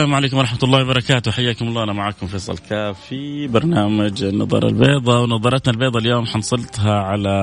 السلام عليكم ورحمة الله وبركاته. حياكم الله. أنا معكم فيصل كاف في برنامج النظارة البيضاء ونظارتنا البيضاء اليوم حنسلطها على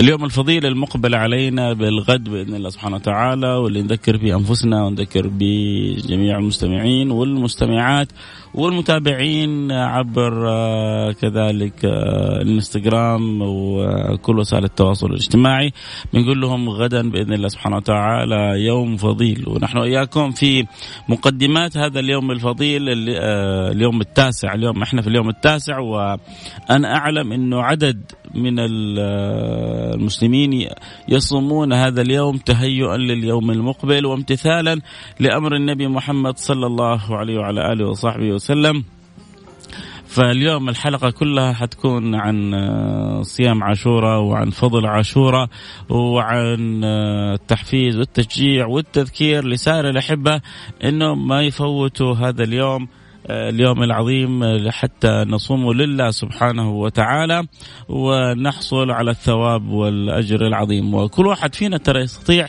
اليوم الفضيل المقبل علينا بالغد بإذن الله سبحانه وتعالى واللي نذكر فيه انفسنا ونذكر بجميع المستمعين والمستمعات. والمتابعين عبر آه، كذلك آه، الانستغرام وكل وسائل التواصل الاجتماعي. بنقول لهم غدا بإذن الله سبحانه وتعالى يوم فضيل. ونحن إياكم في مقدمات هذا اليوم الفضيل آه، اليوم التاسع اليوم إحنا في اليوم التاسع. وأنا أعلم إنه عدد من المسلمين يصومون هذا اليوم تهيئا لليوم المقبل وامتثالا لأمر النبي محمد صلى الله عليه وعلى آله وصحبه وسلم. فاليوم الحلقة كلها حتكون عن صيام عاشوراء وعن فضل عاشوراء وعن التحفيز والتشجيع والتذكير لسائر الأحبة أنه ما يفوتوا هذا اليوم اليوم العظيم حتى نصوم لله سبحانه وتعالى ونحصل على الثواب والأجر العظيم. وكل واحد فينا ترى يستطيع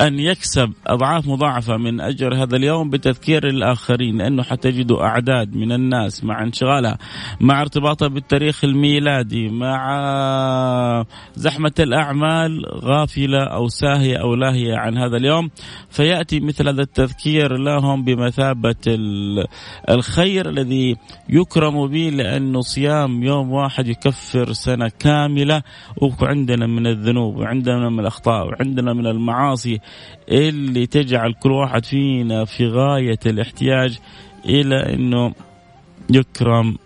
أن يكسب أضعاف مضاعفة من أجر هذا اليوم بتذكير الآخرين لأنه حتجدوا أعداد من الناس مع انشغالها مع ارتباطها بالتاريخ الميلادي مع زحمة الأعمال غافلة أو ساهية أو لاهية عن هذا اليوم. فيأتي مثل هذا التذكير لهم بمثابة الخير الذي يكرم به لأنه صيام يوم واحد يكفر سنة كاملة وعندنا من الذنوب وعندنا من الأخطاء وعندنا من المعاصي اللي تجعل كل واحد فينا في غاية الاحتياج إلى أنه يكرم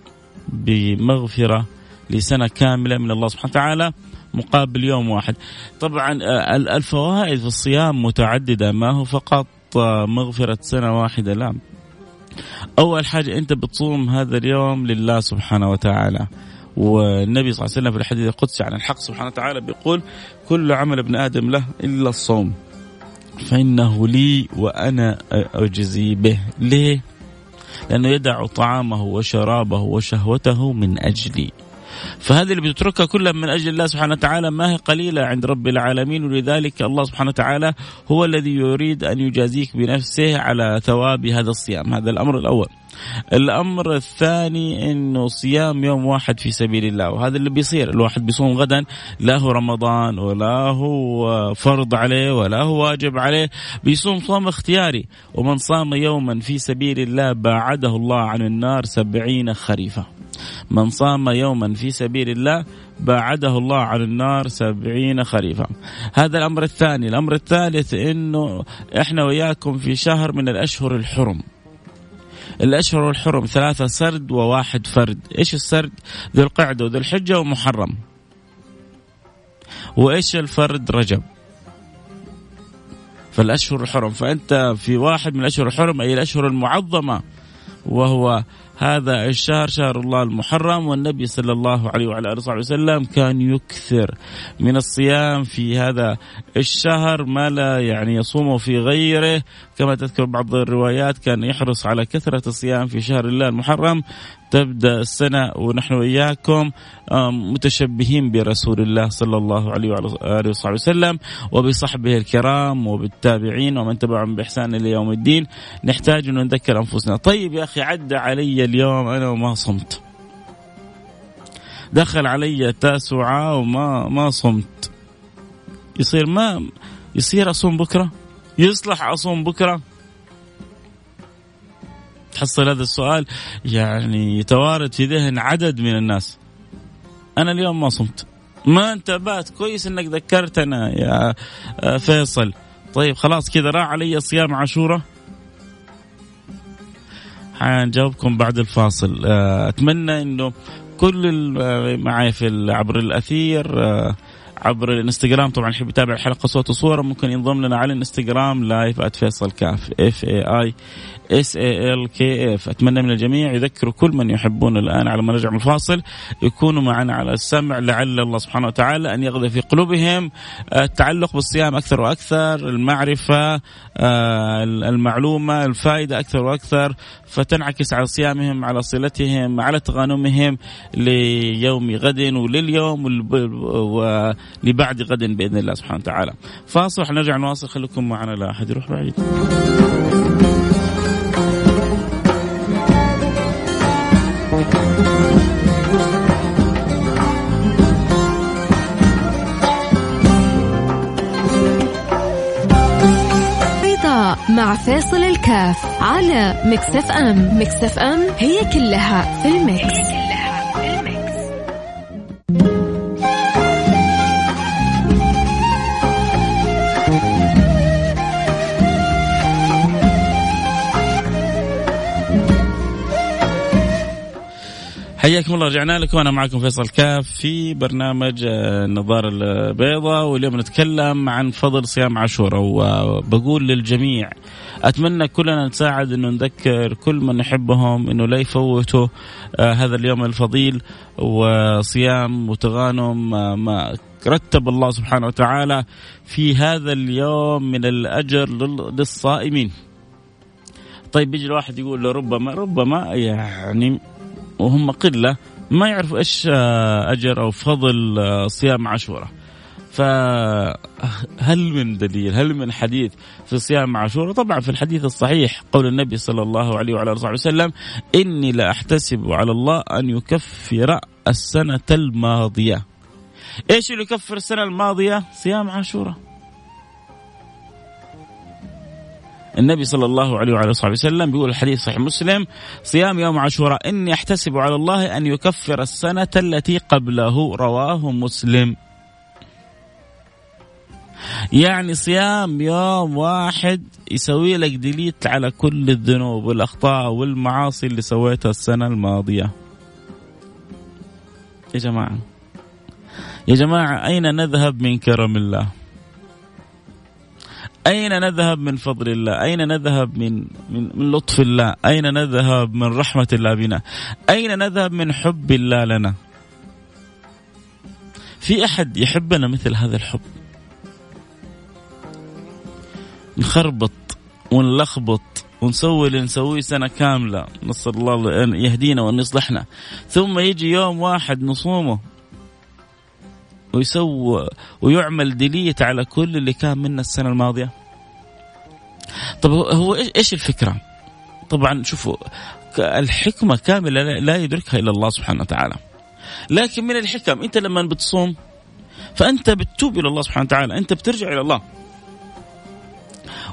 بمغفرة لسنة كاملة من الله سبحانه وتعالى مقابل يوم واحد. طبعا آه، الفوائد في الصيام متعددة ما هو فقط آه، مغفرة سنة واحدة لا. أول حاجة أنت بتصوم هذا اليوم لله سبحانه وتعالى. والنبي صلى الله عليه وسلم في الحديث القدسي عن الحق سبحانه وتعالى بيقول كل عمل ابن آدم له إلا الصوم. فإنه لي وأنا أجزي به. ليه؟ لأنه يدع طعامه وشرابه وشهوته من أجلي. فهذه اللي بتتركها كلها من أجل الله سبحانه وتعالى ما هي قليلة عند رب العالمين ولذلك الله سبحانه وتعالى هو الذي يريد أن يجازيك بنفسه على ثواب هذا الصيام. هذا الأمر الأول. الأمر الثاني إنه صيام يوم واحد في سبيل الله وهذا اللي بيصير الواحد بيصوم غدا لا هو رمضان ولا هو فرض عليه ولا هو واجب عليه بيصوم صوم اختياري ومن صام يوما في سبيل الله باعده الله عن النار سبعين خريفه من صام يوما في سبيل الله باعده الله عن النار سبعين خريفا. هذا الأمر الثاني الأمر الثالث أنه إحنا وياكم في شهر من الأشهر الحرم. الأشهر الحرم ثلاثة سرد وواحد فرد. إيش السرد؟ ذو القعدة وذو الحجة ومحرم. وإيش الفرد؟ رجب. فالأشهر الحرم فأنت في واحد من الأشهر الحرم أي الأشهر المعظمة وهو هذا الشهر شهر الله المحرم والنبي صلى الله عليه وعلى آله وصحبه وسلم كان يكثر من الصيام في هذا الشهر ما لا يعني يصوم في غيره. كما تذكر بعض الروايات كان يحرص على كثرة الصيام في شهر الله المحرم. تبدأ السنة ونحن وإياكم متشبهين برسول الله صلى الله عليه وعلى وصحبه وسلم وبصحبه الكرام وبالتابعين ومن تبعهم بإحسان إلى يوم الدين. نحتاج أن نذكر أنفسنا. طيب يا أخي عدى علي اليوم أنا وما صمت. دخل علي تاسعة وما ما صمت. يصير ما يصير أصوم بكرة؟ يصلح أصوم بكرة؟ تحصل هذا السؤال يعني يتوارد في ذهن عدد من الناس. أنا اليوم ما صمت. ما انتبهت كويس إنك ذكرتنا يا فيصل. طيب خلاص كذا راح علي صيام عاشورة. حنجاوبكم بعد الفاصل. آه، أتمنى إنه كل ال- معي في عبر الأثير آه، عبر الانستغرام. طبعا يحب يتابع الحلقة صوت وصورة ممكن ينضم لنا على الانستغرام live @فيصل كاف F A I S A L K F أتمنى من الجميع يذكروا كل من يحبون الآن على ما نرجع من الفاصل يكونوا معنا على السمع لعل الله سبحانه وتعالى أن يغذي في قلوبهم التعلق بالصيام أكثر وأكثر المعرفة آه، المعلومة الفائدة أكثر وأكثر فتنعكس على صيامهم على صلتهم على تغانمهم ليوم غد ولليوم ولبعد غد بإذن الله سبحانه وتعالى. فاصل حنرجع نواصل خليكم معنا لا أحد يروح بعيد. مع فيصل الكاف على Mix FM Mix FM هي كلها في ال mix, حياكم الله رجعنا لكم. أنا معكم فيصل كاف في برنامج آه، النظاره البيضاء واليوم نتكلم عن فضل صيام عاشوراء. وبقول للجميع أتمنى كلنا نساعد إنه نذكر كل من نحبهم إنه لا يفوتوا آه، هذا اليوم الفضيل. وصيام وتغانم آه، ما رتب الله سبحانه وتعالى في هذا اليوم من الأجر لل- للصائمين. طيب بيجي الواحد يقول ربما ربما يعني وهم قلة ما يعرفوا إيش آه، أجر أو فضل آه، صيام عاشوراء. فهل من دليل هل من حديث في صيام عاشوراء؟ طبعا في الحديث الصحيح قول النبي صلى الله عليه وعلى آله وسلم إني لا أحتسب على الله أن يكفر السنة الماضية. إيش اللي يكفر السنة الماضية؟ صيام عاشوراء. النبي صلى الله عليه وعلى اله وسلم بيقول الحديث صحيح مسلم صيام يوم عاشوراء إني أحتسب على الله أن يكفر السنة التي قبله رواه مسلم. يعني صيام يوم واحد يسوي لك ديليت على كل الذنوب والأخطاء والمعاصي اللي سويتها السنة الماضية. يا جماعة يا جماعة أين نذهب من كرم الله؟ أين نذهب من فضل الله؟ أين نذهب من من, من لطف الله؟ أين نذهب من رحمة الله بنا؟ أين نذهب من حب الله لنا؟ في أحد يحبنا مثل هذا الحب؟ نخربط ونلخبط ونسوي اللي نسويه سنة كاملة نسأل الله أن يهدينا وأن يصلحنا ثم يجي يوم واحد نصومه ويسوى ويعمل ديليت على كل اللي كان منا السنة الماضية. طب هو إيش الفكرة؟ طبعا شوفوا الحكمة كاملة لا يدركها إلا الله سبحانه وتعالى. لكن من الحكم أنت لما بتصوم فأنت بتتوب إلى الله سبحانه وتعالى أنت بترجع إلى الله.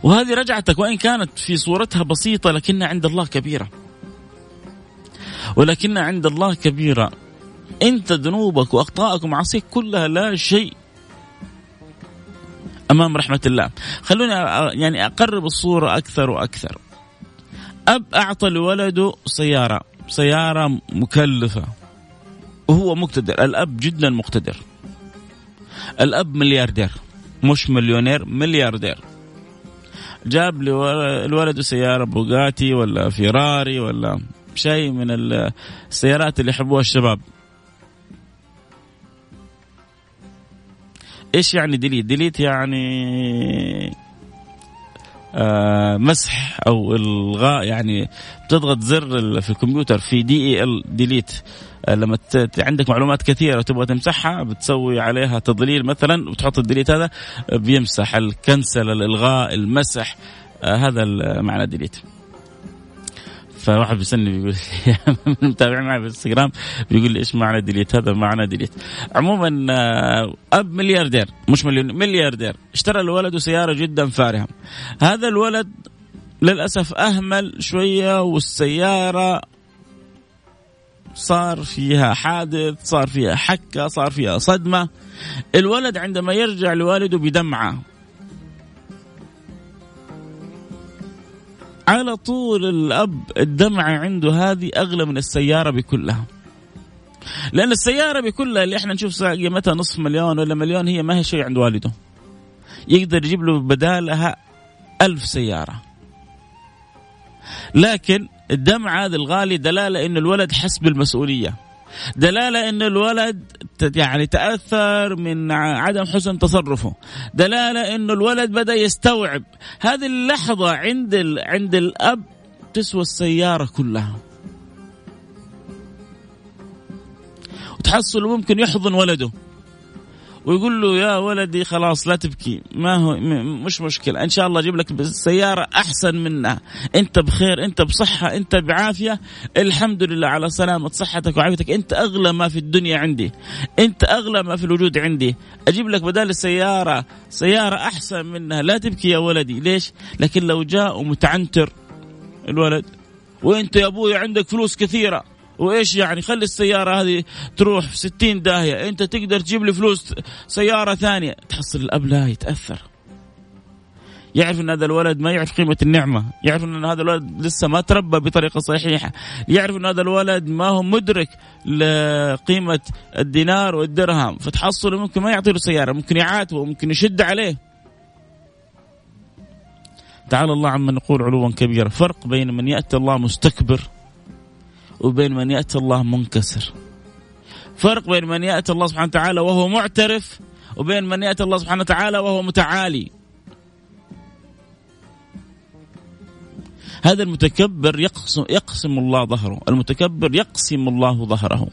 وهذه رجعتك وإن كانت في صورتها بسيطة لكنها عند الله كبيرة. ولكنها عند الله كبيرة. انت ذنوبك واخطائك ومعاصيك كلها لا شيء امام رحمة الله. خلوني يعني أقرب الصورة أكثر وأكثر. أب أعطى لولده سيارة سيارة مكلفة. وهو مقتدر الأب جدا مقتدر. الأب ملياردير مش مليونير ملياردير. جاب لولده سيارة بوغاتي ولا فيراري ولا شيء من السيارات اللي يحبوها الشباب. إيش يعني delete؟ delete يعني آه مسح أو إلغاء يعني بتضغط زر في الكمبيوتر في D E L delete آه لما عندك معلومات كثيرة وتبغى تمسحها بتسوي عليها تضليل مثلا وتحط ال delete هذا بيمسح ال cancel الإلغاء المسح آه هذا معنى delete فواحد بيسألني بيقول متابع معي في الانستغرام؟ بيقول لي إيش معنى delete هذا؟ معنى delete. عموما أب ملياردير مش مليون ملياردير. اشترى لولده سيارة جدا فارهة. هذا الولد للأسف أهمل شوية والسيارة صار فيها حادث صار فيها حكة صار فيها صدمة. الولد عندما يرجع لوالده بدمعه على طول الأب الدمعه عنده هذه أغلى من السيارة بكلها. لأن السيارة بكلها اللي إحنا نشوف قيمتها نصف مليون ولا مليون هي ما هي شيء عند والده. يقدر يجيب له بدالها ألف سيارة. لكن الدمع هذا الغالي دلالة أن الولد حس بالمسؤولية. دلالة أن الولد يعني تأثر من عدم حسن تصرفه. دلالة أن الولد بدأ يستوعب. هذه اللحظة عند عند الأب تسوى السيارة كلها. وتحصل ممكن يحضن ولده. ويقول له يا ولدي خلاص لا تبكي. ما هو مش مشكلة. إن شاء الله أجيب لك سيارة أحسن منها. أنت بخير أنت بصحة أنت بعافية. الحمد لله على سلامة صحتك وعافيتك. أنت أغلى ما في الدنيا عندي. أنت أغلى ما في الوجود عندي. أجيب لك بدال السيارة سيارة أحسن منها. لا تبكي يا ولدي. ليش؟ لكن لو جاء متعنتر الولد وأنت يا أبوي عندك فلوس كثيرة. وإيش يعني؟ خلي السيارة هذه تروح في 60 داهية. أنت تقدر تجيب لي فلوس سيارة ثانية. تحصل الأب لا يتأثر. يعرف إن هذا الولد ما يعرف قيمة النعمة، يعرف إن هذا الولد لسه ما تربى بطريقة صحيحة، يعرف إن هذا الولد ما هو مدرك لقيمة الدينار والدرهم، فتحصله ممكن ما يعطي له سيارة، ممكن يعاتبه، ممكن يشد عليه. تعالى الله عما نقول علوا كبيرا، فرق بين من يأتي الله مستكبر وبين من يأتي الله منكسر. فرق بين من يأتي الله سبحانه وتعالى وهو معترف وبين من يأتي الله سبحانه وتعالى وهو متعالي. هذا المتكبر يقسم يقسم الله ظهره. المتكبر يقسم الله ظهره.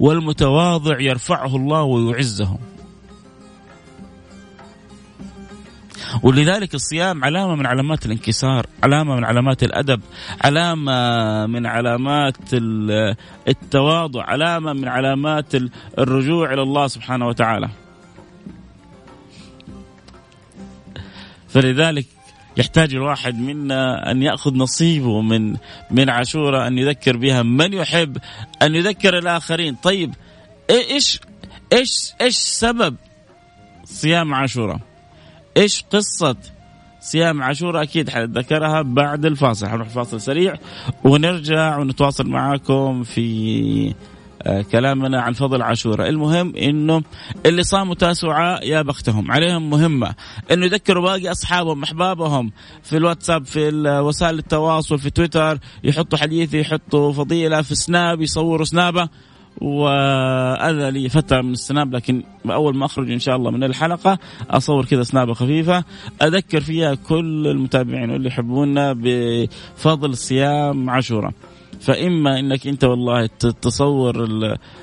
والمتواضع يرفعه الله ويعزه. ولذلك الصيام علامة من علامات الانكسار علامة من علامات الأدب علامة من علامات التواضع علامة من علامات الرجوع إلى الله سبحانه وتعالى. فلذلك يحتاج الواحد منا أن يأخذ نصيبه من من عاشوراء أن يذكر بها من يحب أن يذكر الآخرين. طيب إيش إيش إيش سبب صيام عاشوراء إيش قصة صيام عاشوراء أكيد حنتذكرها بعد الفاصل. حنروح فاصل سريع ونرجع ونتواصل معاكم في آه، كلامنا عن فضل عاشوراء المهم إنه اللي صاموا تاسوعاء يا بختهم. عليهم مهمة إنه يذكروا باقي أصحابهم أحبابهم في الواتساب في وسائل التواصل في تويتر يحطوا حديث يحطوا فضيلة في سناب يصوروا سنابة. وأنا لي فترة من السناب لكن اول ما أخرج إن شاء الله من الحلقة أصور كذا سنابة خفيفة أذكر فيها كل المتابعين واللي يحبونا بفضل صيام عاشوراء. فإما إنك أنت والله تصور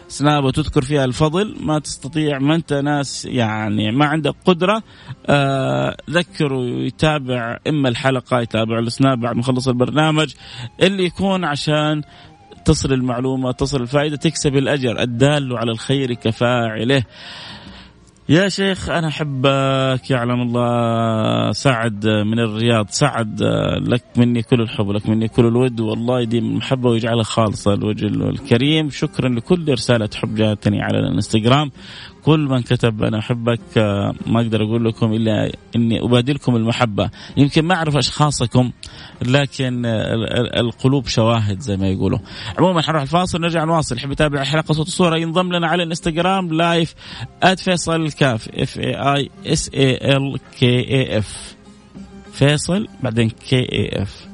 السناب وتذكر فيها الفضل ما تستطيع ما أنت ناس يعني ما عندك قدرة آه ذكره يتابع إما الحلقة يتابع السناب بعد ما البرنامج اللي يكون عشان تصل المعلومة تصل الفائدة تكسب الأجر. الدال على الخير كفاعله. يا شيخ أنا أحبك. يعلم الله. سعد من الرياض. سعد لك مني كل الحب لك مني كل الود. والله يديم المحبة ويجعلها خالصة لوجهه الكريم. شكرا لكل رسالة حب جاتني على الانستغرام. كل من كتب أنا أحبك آه، ما أقدر أقول لكم إلا إني أبادلكم المحبة. يمكن ما أعرف أشخاصكم لكن القلوب شواهد زي ما يقولوا. عموما حنروح الفاصل نرجع نواصل يحب يتابع حلقة صوت الصورة؟ ينضم لنا على الإنستغرام live @فيصل الكاف F A I S A L K A F فيصل بعدين كي اي اف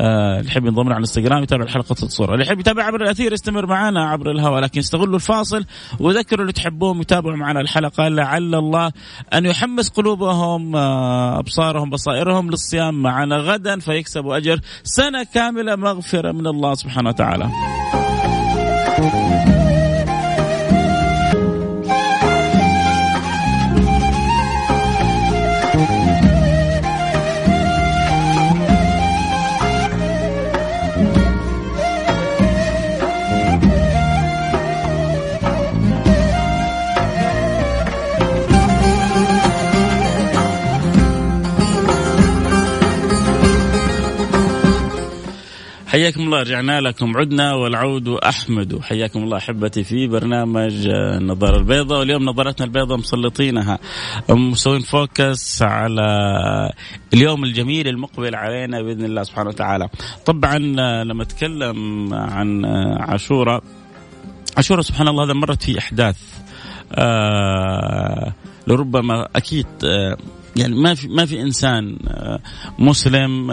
اللي يحب ينضم على الانستغرام يتابع الحلقة الصورة اللي يحب يتابع عبر الأثير يستمر معنا عبر الهواء لكن استغلوا الفاصل وذكروا اللي تحبوهم يتابعوا معنا الحلقة لعل الله أن يحمس قلوبهم آه، أبصارهم بصائرهم للصيام معنا غدا فيكسبوا أجر سنة كاملة مغفرة من الله سبحانه وتعالى. حياكم الله رجعنا لكم. عدنا والعود أحمد. حياكم الله أحبتي في برنامج النظاره البيضاء واليوم نظارتنا البيضاء مسلطينها. مسوين فوكس على اليوم الجميل المقبل علينا بإذن الله سبحانه وتعالى. طبعا لما أتكلم عن عاشوراء عاشوراء سبحان الله هذا مرت في أحداث آه لربما أكيد آه يعني ما في ما في إنسان آه، مسلم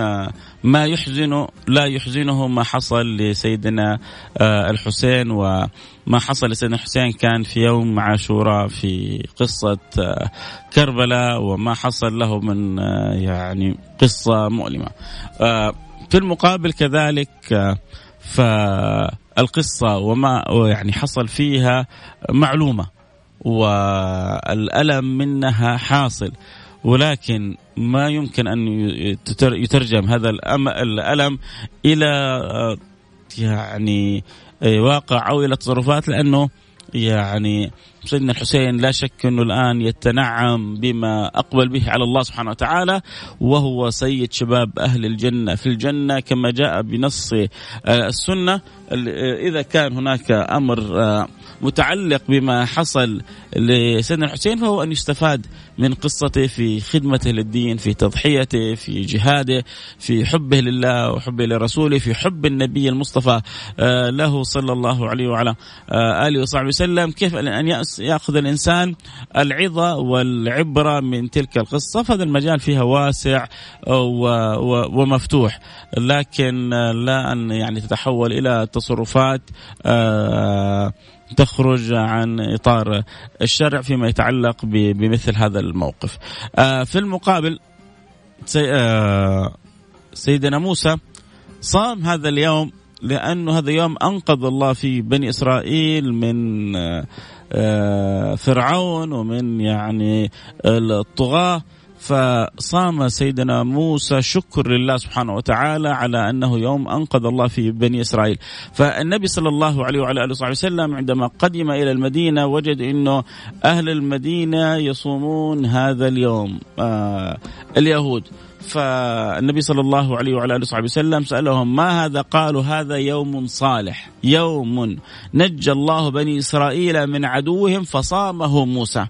ما يحزنه لا يحزنه ما حصل لسيدنا آه، الحسين وما حصل لسيدنا الحسين كان في يوم عاشوراء في قصة كربلاء وما حصل له من يعني قصة مؤلمة. في المقابل كذلك فالقصة وما يعني حصل فيها معلومة والألم منها حاصل ولكن ما يمكن أن يترجم هذا الألم إلى آه، يعني آه، واقع أو إلى تصرفات لأنه يعني سيدنا الحسين لا شك أنه الآن يتنعم بما أقبل به على الله سبحانه وتعالى وهو سيد شباب أهل الجنة في الجنة كما جاء بنص آه، السنة. إذا كان هناك أمر متعلق بما حصل لسيدنا الحسين فهو أن يستفاد من قصته في خدمته للدين في تضحيته في جهاده في حبه لله وحبه لرسوله في حب النبي المصطفى آه، له صلى الله عليه وعلى آه، آله وصحبه وسلم. كيف ان ياخذ الإنسان العظة والعبرة من تلك القصة فهذا المجال فيها واسع ومفتوح لكن لا أن يعني تتحول إلى تصرفات آه تخرج عن إطار الشرع فيما يتعلق بمثل هذا الموقف. آه، في المقابل آه، سيدنا موسى صام هذا اليوم لأنه هذا يوم أنقذ الله فيه بني إسرائيل من فرعون ومن يعني الطغاة. فصام سيدنا موسى شكر لله سبحانه وتعالى على أنه يوم أنقذ الله في بني إسرائيل. فالنبي صلى الله عليه وعلى آله وصحبه وسلم عندما قدم إلى المدينة وجد إنه أهل المدينة يصومون هذا اليوم آه اليهود. فالنبي صلى الله عليه وعلى آله وصحبه وسلم سألهم ما هذا؟ قالوا هذا يوم صالح، يوم نجى الله بني إسرائيل من عدوهم فصامه موسى.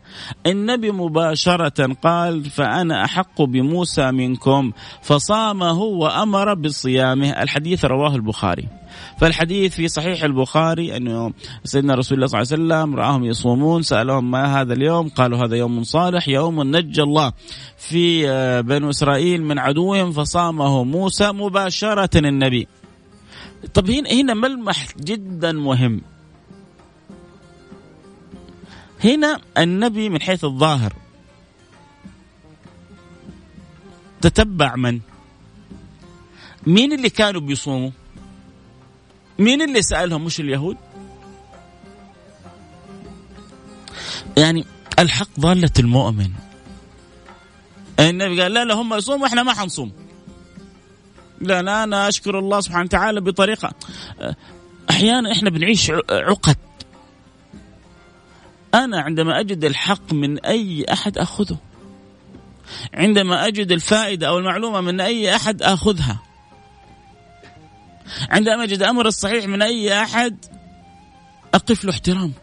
النبي مباشرة قال فأنا أحق بموسى منكم فصامه وأمر بصيامه، الحديث رواه البخاري. فالحديث في صحيح البخاري أنه سيدنا رسول الله صلى الله عليه وسلم رآهم يصومون سألهم ما هذا اليوم؟ قالوا هذا يوم صالح يوم نجى الله في آه، بنو إسرائيل من عدوهم فصامه موسى مباشرة النبي. طب هنا هنا ملمح جدا مهم. هنا النبي من حيث الظاهر تتبع من؟ مين اللي كانوا بيصوموا؟ مين اللي سألهم؟ مش اليهود؟ يعني الحق ضالة المؤمن. النبي قال لا لا هم يصوموا إحنا ما حنصوم. لا لا أنا أشكر الله سبحانه وتعالى بطريقة. أحيانا إحنا بنعيش عقد. أنا عندما أجد الحق من أي أحد أخذه. عندما أجد الفائدة أو المعلومة من أي أحد أخذها. عندما أجد أمر الصحيح من أي أحد أقف له احترام.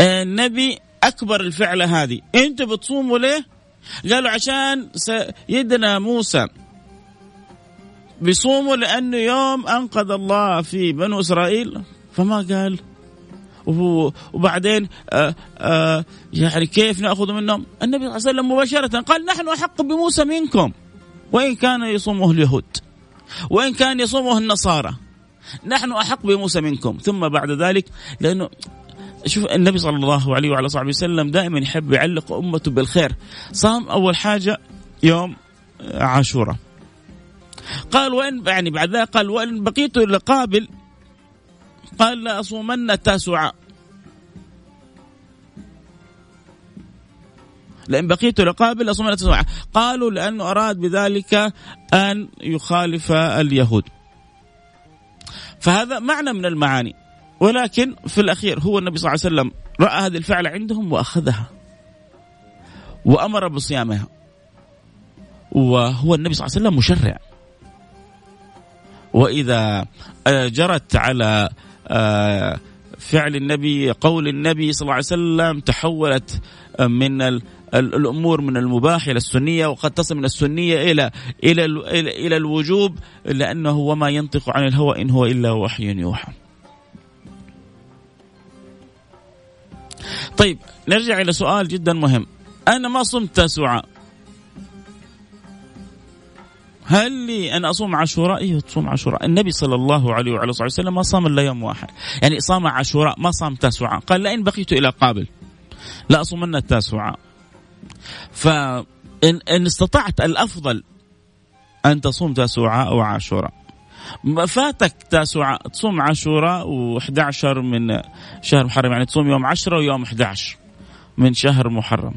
النبي أكبر الفعلة هذه. أنتوا بتصوموا ليه؟ قالوا عشان سيدنا موسى. بيصوموا لأنه يوم أنقذ الله في بنو إسرائيل. فما قال. وبعدين آآ آآ يعني كيف نأخذ منهم؟ النبي صلى الله عليه وسلم مباشرة قال نحن أحق بموسى منكم. وإن كان يصومه اليهود. وإن كان يصومه النصارى. نحن أحق بموسى منكم. ثم بعد ذلك لأنه شوف النبي صلى الله عليه وعلى صحبه وسلم دائما يحب يعلق أمته بالخير. صام أول حاجة يوم عاشوراء. قال وإن يعني بعد ذلك قال وإن بقيت لقابل قال لا أصومن التاسعاء لأن بقيت لقابل أصوم تسمع. قالوا لأنه أراد بذلك أن يخالف اليهود. فهذا معنى من المعاني. ولكن في الأخير هو النبي صلى الله عليه وسلم رأى هذه الفعلة عندهم وأخذها. وأمر بصيامها. وهو النبي صلى الله عليه وسلم مشرع. وإذا آه، جرت على آه، فعل النبي قول النبي صلى الله عليه وسلم تحولت من الأمور من المباح إلى السنية وقد تصل من السنية إلى إلى إلى, الوجوب لأنه وما ينطق عن الهوى إن هو إلا وحي يوحى. طيب نرجع إلى سؤال جدا مهم أنا ما صمت تاسوعاء هل لي أن أصوم عاشوراء؟ أيوه تصوم عاشوراء، النبي صلى الله عليه وعلى اله وسلم ما صام إلا يوم واحد، يعني صام عاشوراء ما صام تاسوعاء، قال لئن بقيت إلى قابل لا أصومن التاسوعاء. فان إن استطعت الأفضل أن تصوم تاسوعاء أو عاشوراء. فاتك تاسوعاء تصوم عاشوراء و11 من شهر محرم يعني تصوم يوم 10 ويوم 11 من شهر محرم.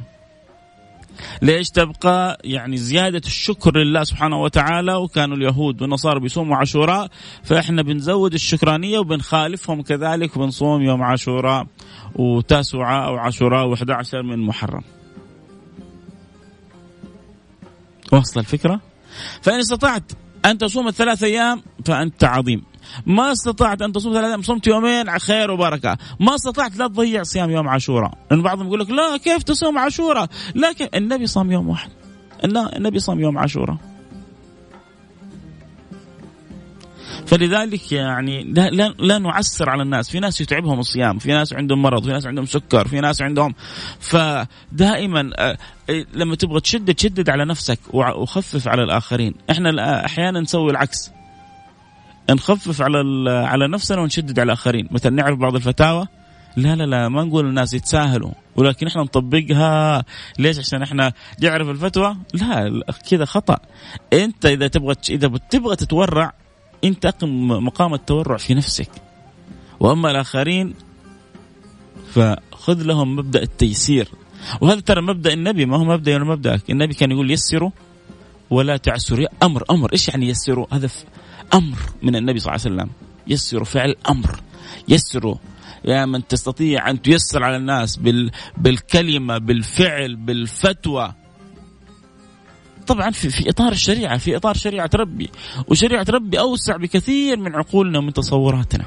ليش تبقى يعني زيادة الشكر لله سبحانه وتعالى وكانوا اليهود والنصارى بيصوموا عاشوراء فإحنا بنزود الشكرانية وبنخالفهم كذلك وبنصوم يوم عاشوراء وتاسوعاء أو عاشوراء و11 من محرم واصل الفكرة؟ فإن استطعت أن تصوم الثلاث أيام فأنت عظيم. ما استطعت أن تصوم ثلاثة أيام صمت يومين خير وبركة. ما استطعت لا تضيع صيام يوم عاشوراء. لأن بعضهم يقول لك لا كيف تصوم عاشوراء؟ لكن النبي صام يوم واحد. النبي صام يوم عاشوراء. فلذلك يعني لا, لا, لا نعسر على الناس. في ناس يتعبهم الصيام في ناس عندهم مرض في ناس عندهم سكر في ناس عندهم فدائما آه، لما تبغى تشدد تشدد على نفسك وخفف على الآخرين. إحنا أحيانا نسوي العكس. نخفف على على نفسنا ونشدد على الآخرين. مثلا نعرف بعض الفتاوى؟ لا لا لا ما نقول الناس يتساهلوا ولكن إحنا نطبقها. ليش؟ عشان إحنا نعرف الفتوى؟ لا كذا خطأ. أنت إذا تبغى إذا تبغى تتورع انت اقم مقام التورع في نفسك. وأما الآخرين فخذ لهم مبدأ التيسير. وهذا ترى مبدأ النبي ما هو مبدأ ولا مبداك النبي كان يقول يسروا ولا تعسروا. أمر أمر. إيش يعني يسروا؟ هذا أمر من النبي صلى الله عليه وسلم. يسروا فعل أمر. يسروا. يا من تستطيع أن تيسر على الناس بال بالكلمة بالفعل بالفتوى. طبعا في, في إطار الشريعة في إطار شريعة ربي وشريعة ربي أوسع بكثير من عقولنا ومن تصوراتنا.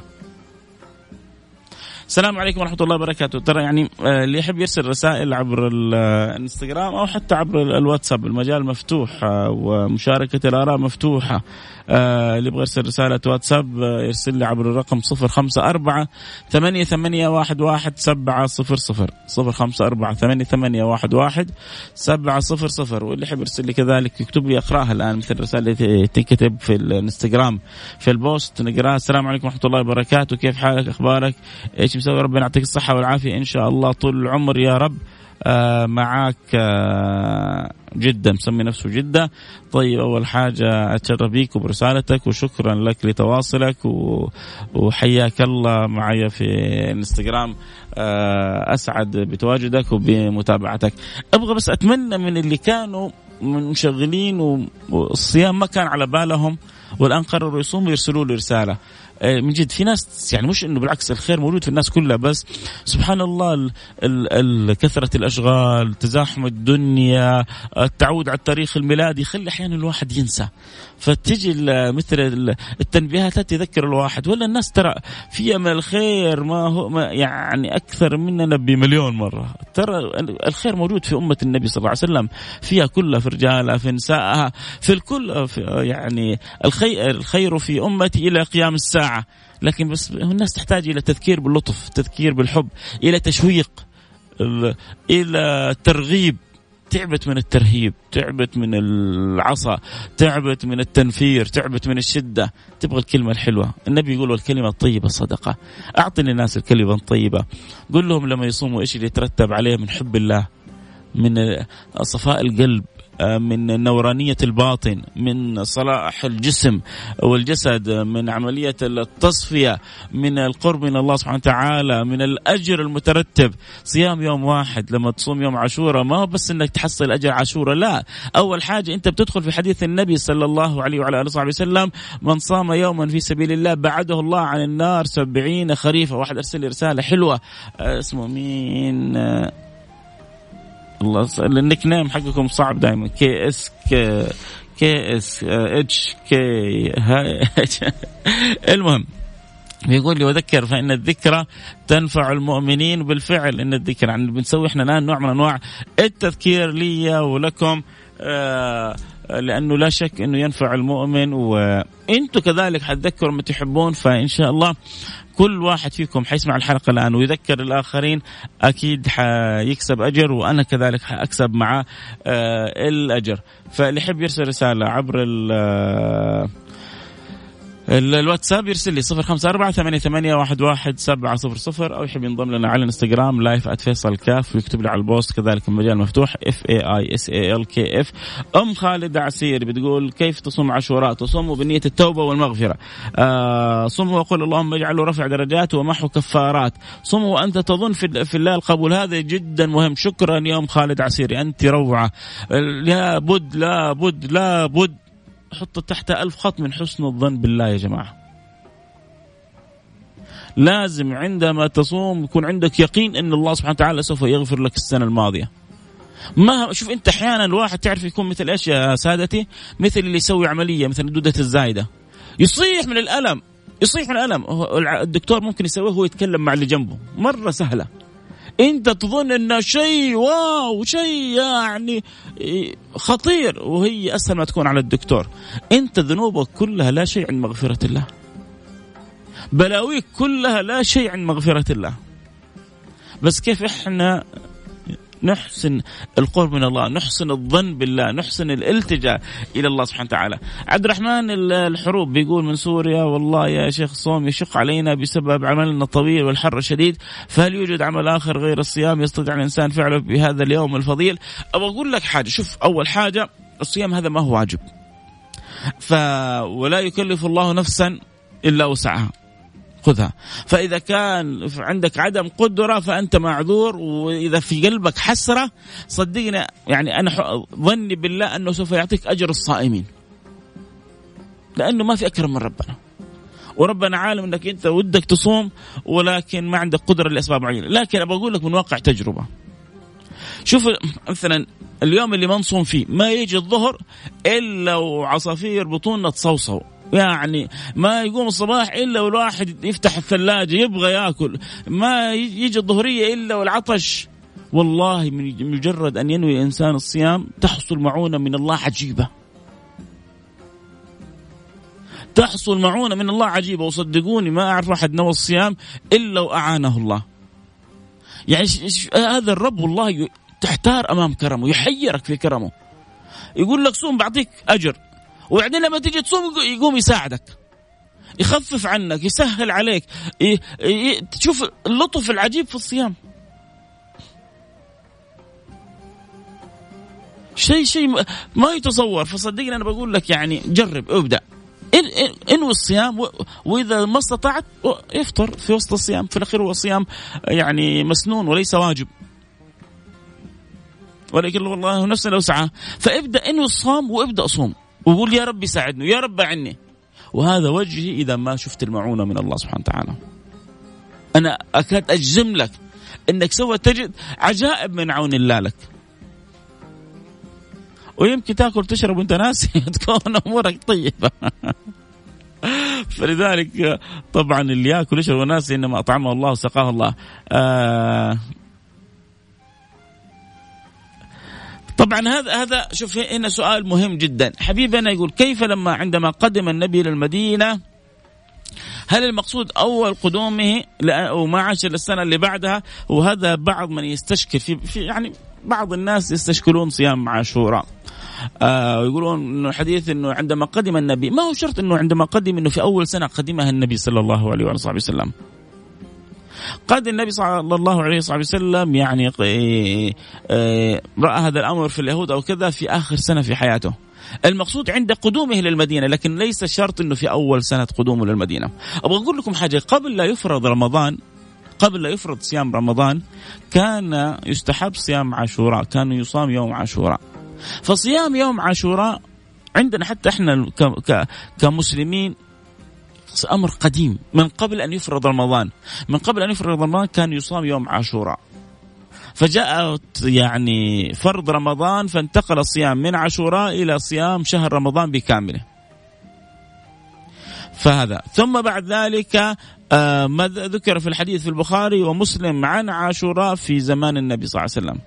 السلام عليكم ورحمة الله وبركاته. ترى يعني آه، اللي يحب يرسل رسائل عبر الانستغرام أو حتى عبر الواتساب المجال مفتوح آه، ومشاركة الآراء مفتوحة آه، اللي يبغى يرسل رسالة واتساب يرسل لي عبر الرقم صفر خمسة أربعة ثمانية ثمانية واحد واحد سبعة صفر صفر. صفر خمسة أربعة ثمانية ثمانية واحد واحد سبعة صفر صفر. واللي يحب يرسل لي كذلك يكتب لي أقرأها الآن مثل الرسالة اللي تنكتب في الإنستغرام في البوست. نقرأها. السلام عليكم ورحمة الله وبركاته. كيف حالك؟ أخبارك؟ إيش مسوي ربنا يعطيك الصحة والعافية. إن شاء الله طول العمر يا رب. آه معاك آه جدة مسمي نفسه جدة طيب أول حاجة أتشرف بيك وبرسالتك وشكرا لك لتواصلك وحياك الله معي في الانستغرام آه أسعد بتواجدك وبمتابعتك. أبغى بس أتمنى من اللي كانوا منشغلين والصيام ما كان على بالهم والآن قرروا يصوموا يرسلوا له رسالة. من جد في ناس يعني مش إنه بالعكس الخير موجود في الناس كلها بس سبحان الله ال ال كثرة الأشغال تزاحم الدنيا التعود على التاريخ الميلادي يخلي أحيانا الواحد ينسى. فتجي مثل التنبيهات تذكر الواحد ولا الناس ترى فيها من الخير ما هو ما يعني أكثر مننا بمليون مرة. ترى الخير موجود في أمة النبي صلى الله عليه وسلم فيها كلها في رجالها في نسائها في الكل في يعني الخير الخير في أمتي إلى قيام الساعة. لكن بس الناس تحتاج إلى تذكير باللطف تذكير بالحب إلى تشويق إلى ترغيب. تعبت من الترهيب تعبت من العصا تعبت من التنفير تعبت من الشدة. تبغى الكلمة الحلوة. النبي يقول الكلمة الطيبة صدقة. أعطني الناس الكلمة الطيبة. قل لهم لما يصوموا إيش اللي يترتب عليه من حب الله؟ من صفاء القلب. من نورانية الباطن من صلاح الجسم والجسد من عملية التصفية من القرب من الله سبحانه وتعالى من الأجر المترتب. صيام يوم واحد لما تصوم يوم عاشوراء ما هو بس أنك تحصل أجر عاشوراء لا. أول حاجة أنت بتدخل في حديث النبي صلى الله عليه وعلى آله وصحبه وسلم من صام يوما في سبيل الله بعده الله عن النار سبعين خريفا. واحد أرسل لي رسالة حلوة اسمه مين؟ الله ال nickname حقكم صعب دائما K S K S H K المهم يقول لي وذكر فإن الذكرى تنفع المؤمنين بالفعل. إن الذكر يعني بنسوي إحنا الآن نوع من أنواع التذكير لي ولكم آه لأنه لا شك إنه ينفع المؤمن وإنتم كذلك حتذكروا ما تحبون فإن شاء الله كل واحد فيكم حيسمع الحلقة الآن ويذكر الآخرين أكيد حيكسب أجر وأنا كذلك حأكسب معه آه الأجر. فاللي يحب يرسل رسالة عبر الواتساب يرسل لي صفر خمسة أربعة ثمانية, ثمانية واحد, واحد سبعة صفر صفر أو يحب ينضم لنا على الانستغرام live @فيصل كاف ويكتب لي على ال post كذلك المجال مفتوح F A I S A L K F أم خالد عسير بتقول كيف تصوم عاشوراء؟ تصوم بنية التوبة والمغفرة. آه صوم وقل اللهم اجعله رفع درجات ومحو كفارات. صوم وأنت تظن في, في الله القبول. هذا جدا مهم. شكرا يا أم خالد عسيري. أنت روعة. لابد لابد لابد حط تحت ألف خط من حسن الظن بالله يا جماعة. لازم عندما تصوم يكون عندك يقين أن الله سبحانه وتعالى سوف يغفر لك السنة الماضية. ما شوف أنت أحيانا الواحد تعرف يكون مثل إيش يا سادتي؟ مثل اللي يسوي عملية مثل الدودة الزايدة. يصيح من الألم يصيح من الألم. الدكتور ممكن يسويه وهو يتكلم مع اللي جنبه. مرة سهلة. انت تظن انه شيء واو شيء يعني خطير. وهي اسهل ما تكون على الدكتور. انت ذنوبك كلها لا شيء عند مغفرة الله. بلاويك كلها لا شيء عند مغفرة الله. بس كيف إحنا نحسن القرب من الله نحسن الظن بالله نحسن الالتجاء إلى الله سبحانه وتعالى. عبد الرحمن الحروب بيقول من سوريا والله يا شيخ صوم يشق علينا بسبب عملنا الطويل والحر الشديد فهل يوجد عمل آخر غير الصيام يستطيع الإنسان فعله بهذا اليوم الفضيل؟ أبغى أقول لك حاجة شوف أول حاجة الصيام هذا ما هو واجب. ف ولا يكلف الله نفسا إلا وسعها. خذها. فإذا كان عندك عدم قدرة فأنت معذور وإذا في قلبك حسرة صدقني يعني أنا ظني بالله أنه سوف يعطيك أجر الصائمين. لأنه ما في أكرم من ربنا. وربنا عالم أنك أنت ودك تصوم ولكن ما عندك قدرة لأسباب معينة، لكن أبغى أقول لك من واقع تجربة. شوف مثلا اليوم اللي ما نصوم فيه ما يجي الظهر إلا وعصافير بطوننا تصوصو. يعني ما يقوم الصباح إلا والواحد يفتح الثلاجة يبغى يأكل. ما يجي الظهرية إلا والعطش. والله من مجرد أن ينوي الإنسان الصيام تحصل معونة من الله عجيبة. تحصل معونة من الله عجيبة. وصدقوني ما أعرف أحد نوى الصيام إلا وأعانه الله. يعني هذا الرب والله تحتار أمام كرمه يحيرك في كرمه. يقول لك صوم بعطيك أجر. وبعدين لما تيجي تصوم يقوم يساعدك. يخفف عنك يسهل عليك. تشوف اللطف العجيب في الصيام. شيء شيء ما يتصور. فصدقني أنا بقول لك يعني جرب ابدأ. إنوي الصيام وإذا ما استطعت افطر في وسط الصيام. في الأخير هو صيام يعني مسنون وليس واجب. ولكن والله نفسه لو سعى. فابدأ إنوي الصوم وابدأ صوم. وقول يا رب ساعدني يا رب أعني وهذا وجهي إذا ما شفت المعونة من الله سبحانه وتعالى. أنا أكاد أجزم لك أنك سوف تجد عجائب من عون الله لك. ويمكن تأكل تشرب وأنت ناسي تكون أمورك طيبة. فلذلك طبعا اللي يأكل يشرب وناسي إنما أطعمه الله وسقاه الله. آه طبعا هذا هذا شوف هنا سؤال مهم جدا. حبيبنا يقول كيف لما عندما قدم النبي إلى المدينة هل المقصود أول قدومه وما عاش السنة اللي بعدها؟ وهذا بعض من يستشكل في, في يعني بعض الناس يستشكلون صيام عاشوراء. آه يقولون إنه الحديث إنه عندما قدم النبي ما هو شرط إنه عندما قدم إنه في أول سنة قدمها النبي صلى الله عليه وسلم؟ قد النبي صلى الله عليه وسلم يعني آه، آه، رأى هذا الأمر في اليهود أو كذا في آخر سنة في حياته. المقصود عند قدومه للمدينة لكن ليس شرط إنه في أول سنة قدومه للمدينة. أبغى أقول لكم حاجة قبل لا يفرض رمضان قبل لا يفرض صيام رمضان كان يستحب صيام عاشوراء، كان يصام يوم عاشوراء. فصيام يوم عاشوراء عندنا حتى إحنا كمسلمين أمر قديم. من قبل أن يفرض رمضان. من قبل أن يفرض رمضان كان يصام يوم عاشوراء. فجاءت يعني فرض رمضان فانتقل الصيام من عاشوراء إلى صيام شهر رمضان بكامله. فهذا. ثم بعد ذلك آه، ما ذكر في الحديث في البخاري ومسلم عن عاشوراء في زمان النبي صلى الله عليه وسلم.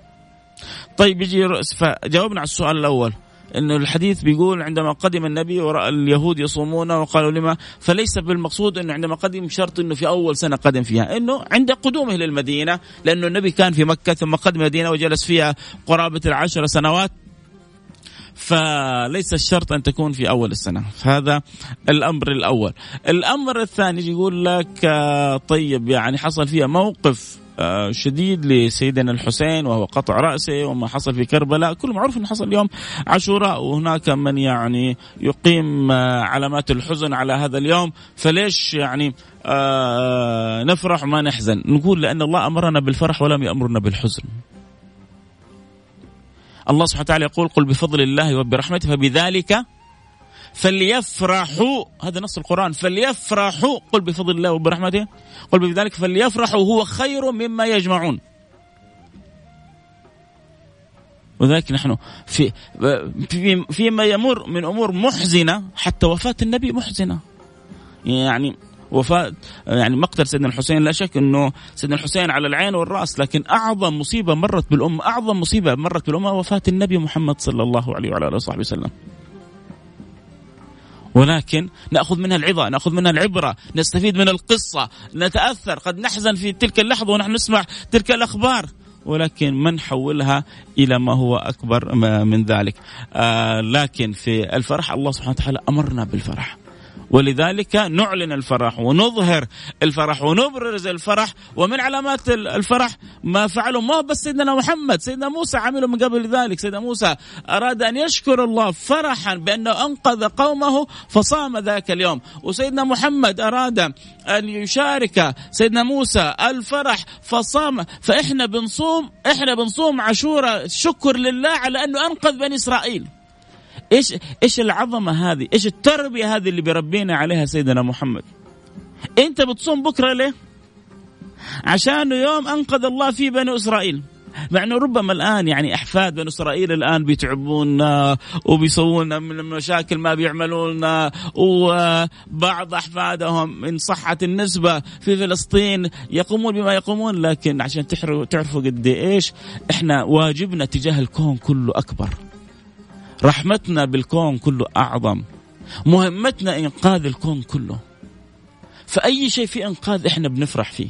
طيب يجي فجاوبنا على السؤال الأول. إنه الحديث بيقول عندما قدم النبي ورأى اليهود يصومون وقالوا لما فليس بالمقصود إنه عندما قدم شرط إنه في أول سنة قدم فيها إنه عند قدومه للمدينة لأنه النبي كان في مكة ثم قدم المدينة وجلس فيها قرابة العشر سنوات. فليس الشرط أن تكون في أول السنة. فهذا الأمر الأول. الأمر الثاني يقول لك آه، طيب يعني حصل فيها موقف آه، شديد لسيدنا الحسين وهو قطع رأسه وما حصل في كربلاء. كل معروف أنه حصل يوم عاشوراء وهناك من يعني يقيم آه، علامات الحزن على هذا اليوم. فليش يعني نفرح وما نحزن؟ نقول لأن الله أمرنا بالفرح ولم يأمرنا بالحزن. الله سبحانه وتعالى يقول قل بفضل الله وبرحمته فبذلك فليفرحوا هذا نص القرآن فليفرحوا قل بفضل الله وبرحمته قل بذلك فليفرحوا هو خير مما يجمعون. وذلك نحن في في فيما يمر من أمور محزنة حتى وفاة النبي محزنة. يعني وفاة يعني مقتل سيدنا الحسين لا شك إنه سيدنا الحسين على العين والرأس لكن أعظم مصيبة مرت بالأمة أعظم مصيبة مرت بالأمة وفاة النبي محمد صلى الله عليه وعلى آله وصحبه وسلم. ولكن نأخذ منها العظة، نأخذ منها العبرة، نستفيد من القصة، نتأثر، قد نحزن في تلك اللحظة ونحن نسمع تلك الأخبار، ولكن ما نحولها إلى ما هو أكبر من ذلك. آه لكن في الفرح الله سبحانه وتعالى أمرنا بالفرح. ولذلك نعلن الفرح ونظهر الفرح ونبرز الفرح. ومن علامات الفرح ما فعله ما بس سيدنا محمد سيدنا موسى عمله من قبل ذلك. سيدنا موسى أراد أن يشكر الله فرحا بأنه أنقذ قومه فصام ذاك اليوم. وسيدنا محمد أراد أن يشارك سيدنا موسى الفرح فصام. فإحنا بنصوم إحنا بنصوم عاشوراء شكر لله على أنه أنقذ بني إسرائيل. إيش إيش العظمة هذه؟ إيش التربية هذه اللي بيربينا عليها سيدنا محمد؟ أنت بتصوم بكرة ليه؟ عشان يوم أنقذ الله فيه بني إسرائيل. مع إنه ربما الآن يعني أحفاد بني إسرائيل الآن بيتعبونا وبيسوون من المشاكل ما بيعملونا وبعض أحفادهم إن صحت النسبة في فلسطين يقومون بما يقومون لكن عشان تعرفوا قد إيش إحنا واجبنا تجاه الكون كله أكبر. رحمتنا بالكون كله أعظم. مهمتنا إنقاذ الكون كله. فأي شيء في إنقاذ إحنا بنفرح فيه.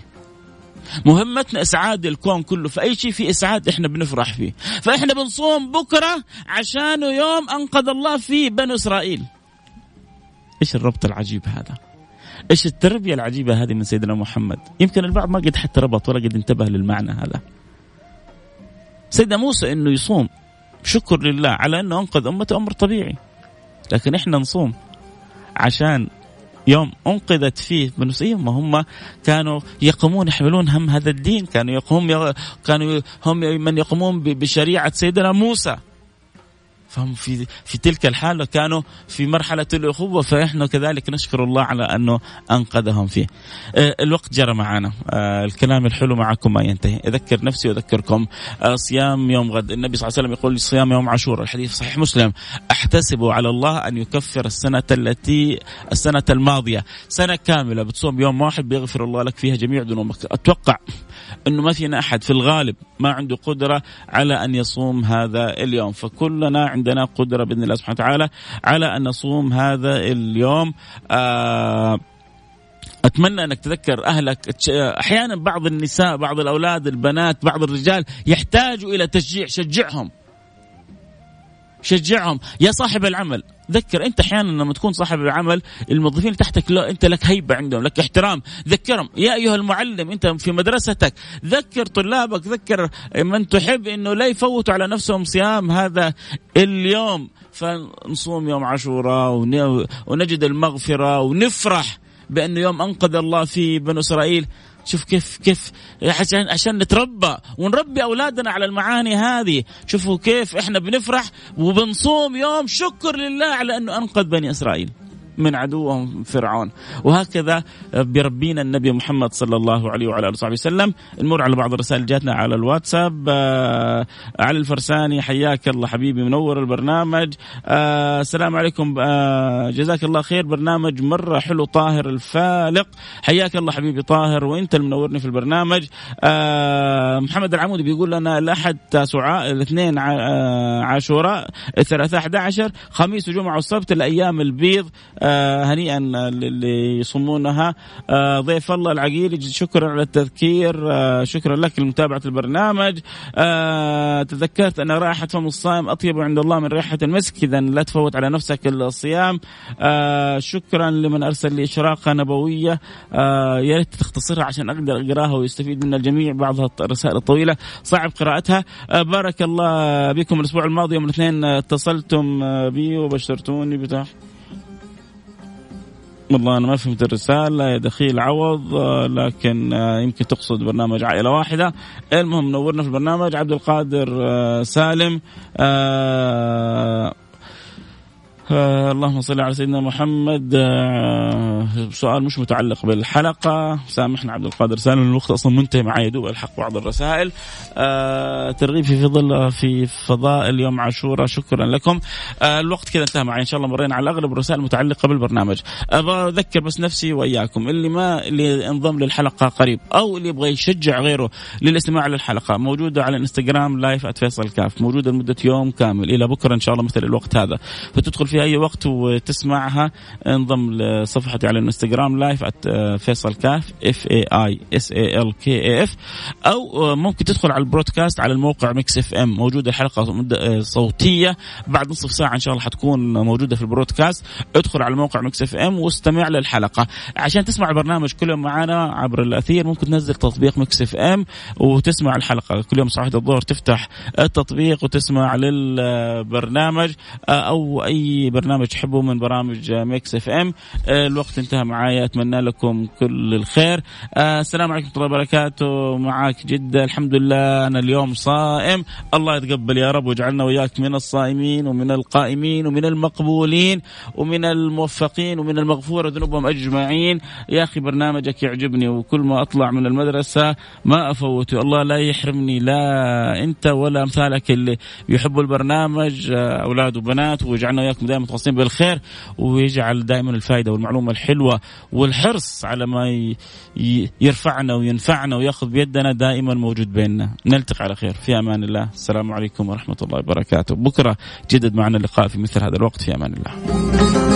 مهمتنا إسعاد الكون كله. فأي شيء في إسعاد إحنا بنفرح فيه. فإحنا بنصوم بكرة عشان يوم أنقذ الله فيه بنو إسرائيل. إيش الربط العجيب هذا؟ إيش التربية العجيبة هذه من سيدنا محمد؟ يمكن البعض ما قد حتى ربط ولا قد انتبه للمعنى هذا. سيدنا موسى إنه يصوم. شكر لله على أنه أنقذ امته أمر طبيعي. لكن إحنا نصوم عشان يوم أنقذت فيه بنو ما هم كانوا يقومون يحملون هم هذا الدين كانوا يقوم كانوا هم من يقومون بشريعة سيدنا موسى. فهم في في تلك الحالة كانوا في مرحلة الأخوة فإحنا كذلك نشكر الله على أنه أنقذهم فيه. آه، الوقت جرى معنا، آه، الكلام الحلو معكم ما ينتهي، أذكر نفسي وأذكركم آه، صيام يوم غد، النبي صلى الله عليه وسلم يقول صيام يوم عاشوراء، الحديث صحيح مسلم، أحتسب على الله أن يكفر السنة التي السنة الماضية، سنة كاملة بتصوم يوم واحد بيغفر الله لك فيها جميع ذنوبك، أتوقع إنه ما فينا أحد في الغالب ما عنده قدرة على أن يصوم هذا اليوم، فكلنا عند عندنا قدرة بإذن الله سبحانه وتعالى على أن نصوم هذا اليوم. آه أتمنى أنك تذكر أهلك. أحيانا بعض النساء بعض الأولاد البنات بعض الرجال يحتاجوا إلى تشجيع. شجعهم. شجعهم. يا صاحب العمل. ذكر. انت أحيانا لما تكون صاحب العمل الموظفين اللي تحتك لا انت لك هيبة عندهم لك احترام. ذكرهم. يا أيها المعلم انت في مدرستك ذكر طلابك ذكر من تحب إنه لا يفوتوا على نفسهم صيام هذا اليوم. فنصوم يوم عاشوراء ونجد المغفرة ونفرح بانه يوم أنقذ الله في بنو إسرائيل. شوف كيف كيف عشان عشان نتربى ونربي أولادنا على المعاني هذه. شوفوا كيف إحنا بنفرح وبنصوم يوم شكر لله على أنه أنقذ بني إسرائيل. من عدوهم فرعون. وهكذا بربينا النبي محمد صلى الله عليه وعلى آله وصحبه وسلم. نمر على بعض الرسائل جاتنا على الواتساب. آه علي الفرساني حياك الله حبيبي منور البرنامج. آه السلام عليكم. آه جزاك الله خير. برنامج مرة حلو طاهر الفالق. حياك الله حبيبي طاهر وانت المنورني في البرنامج. آه محمد العمودي بيقول لنا الأحد تاسوعاء الاثنين آه، عاشوراء الثلاثاء 11 خميس وجمعة والسبت الأيام البيض. آه هنيئا اللي يصومونها آه ضيف الله العقيل شكرا على التذكير. آه شكرا لك لمتابعة البرنامج. آه تذكرت أن رائحة فم الصائم أطيب عند الله من ريحة المسك اذا لا تفوت على نفسك الصيام. آه شكرا لمن أرسل لي إشراقة نبوية. آه يا ريت تختصرها عشان أقدر أقراها ويستفيد منها الجميع. بعضها الرسائل الطويله صعب قراءتها. آه بارك الله بكم. الأسبوع الماضي يوم الاثنين اتصلتم بي وبشرتوني بتاع والله أنا ما فهمت الرسالة يا دخيل عوض لكن يمكن تقصد برنامج عائلة واحدة. المهم نورنا في البرنامج عبد القادر سالم آه اللهم صل على سيدنا محمد. آه سؤال مش متعلق بالحلقة. سامحنا عبد القادر سالم الوقت أصلا منتهي معي دوب ألحق بعض الرسائل. آه ترغيب في فضل في فضائل يوم عاشوراء شكرا لكم. آه الوقت كذا انتهى معي إن شاء الله مرينا على أغلب الرسائل المتعلقة بالبرنامج. أبغى أذكر بس نفسي وإياكم اللي ما اللي انضم للحلقة قريب أو اللي يبغى يشجع غيره للاستماع للحلقة موجودة على الانستغرام live @فيصل كاف موجودة لمدة يوم كامل. إلى بكرة إن شاء الله مثل الوقت هذا. فتدخل في أي وقت وتسمعها انضم لصفحتي على الإنستغرام live فيصل كاف F A I S A L K F أو ممكن تدخل على ال broadcast على الموقع Mix FM موجودة الحلقة صوتية. بعد نصف ساعة إن شاء الله حتكون موجودة في ال broadcast. ادخل على الموقع Mix FM واستمع للحلقة. عشان تسمع البرنامج كل يوم معنا عبر الأثير ممكن تنزل تطبيق Mix FM وتسمع الحلقة. كل يوم صباح الظهر تفتح التطبيق وتسمع للبرنامج أو أي برنامج تحبوه من برامج Mix FM. الوقت انتهى معايا أتمنى لكم كل الخير. السلام عليكم ورحمة الله وبركاته. معك جدة الحمد لله أنا اليوم صائم. الله يتقبل يا رب واجعلنا وياك من الصائمين ومن القائمين ومن المقبولين ومن الموفقين ومن المغفوره ذنوبهم أجمعين. يا أخي برنامجك يعجبني وكل ما أطلع من المدرسة ما افوته الله لا يحرمني لا أنت ولا أمثالك اللي يحبوا البرنامج أولاد وبنات ويجعلنا وياكم دائما متواصلين بالخير ويجعل دائما الفائده والمعلومة الحلوة والحرص على ما يرفعنا وينفعنا وياخذ بيدنا دائما موجود بيننا. نلتقي على خير. في أمان الله. السلام عليكم ورحمة الله وبركاته. بكرة جدد معنا اللقاء في مثل هذا الوقت. في أمان الله.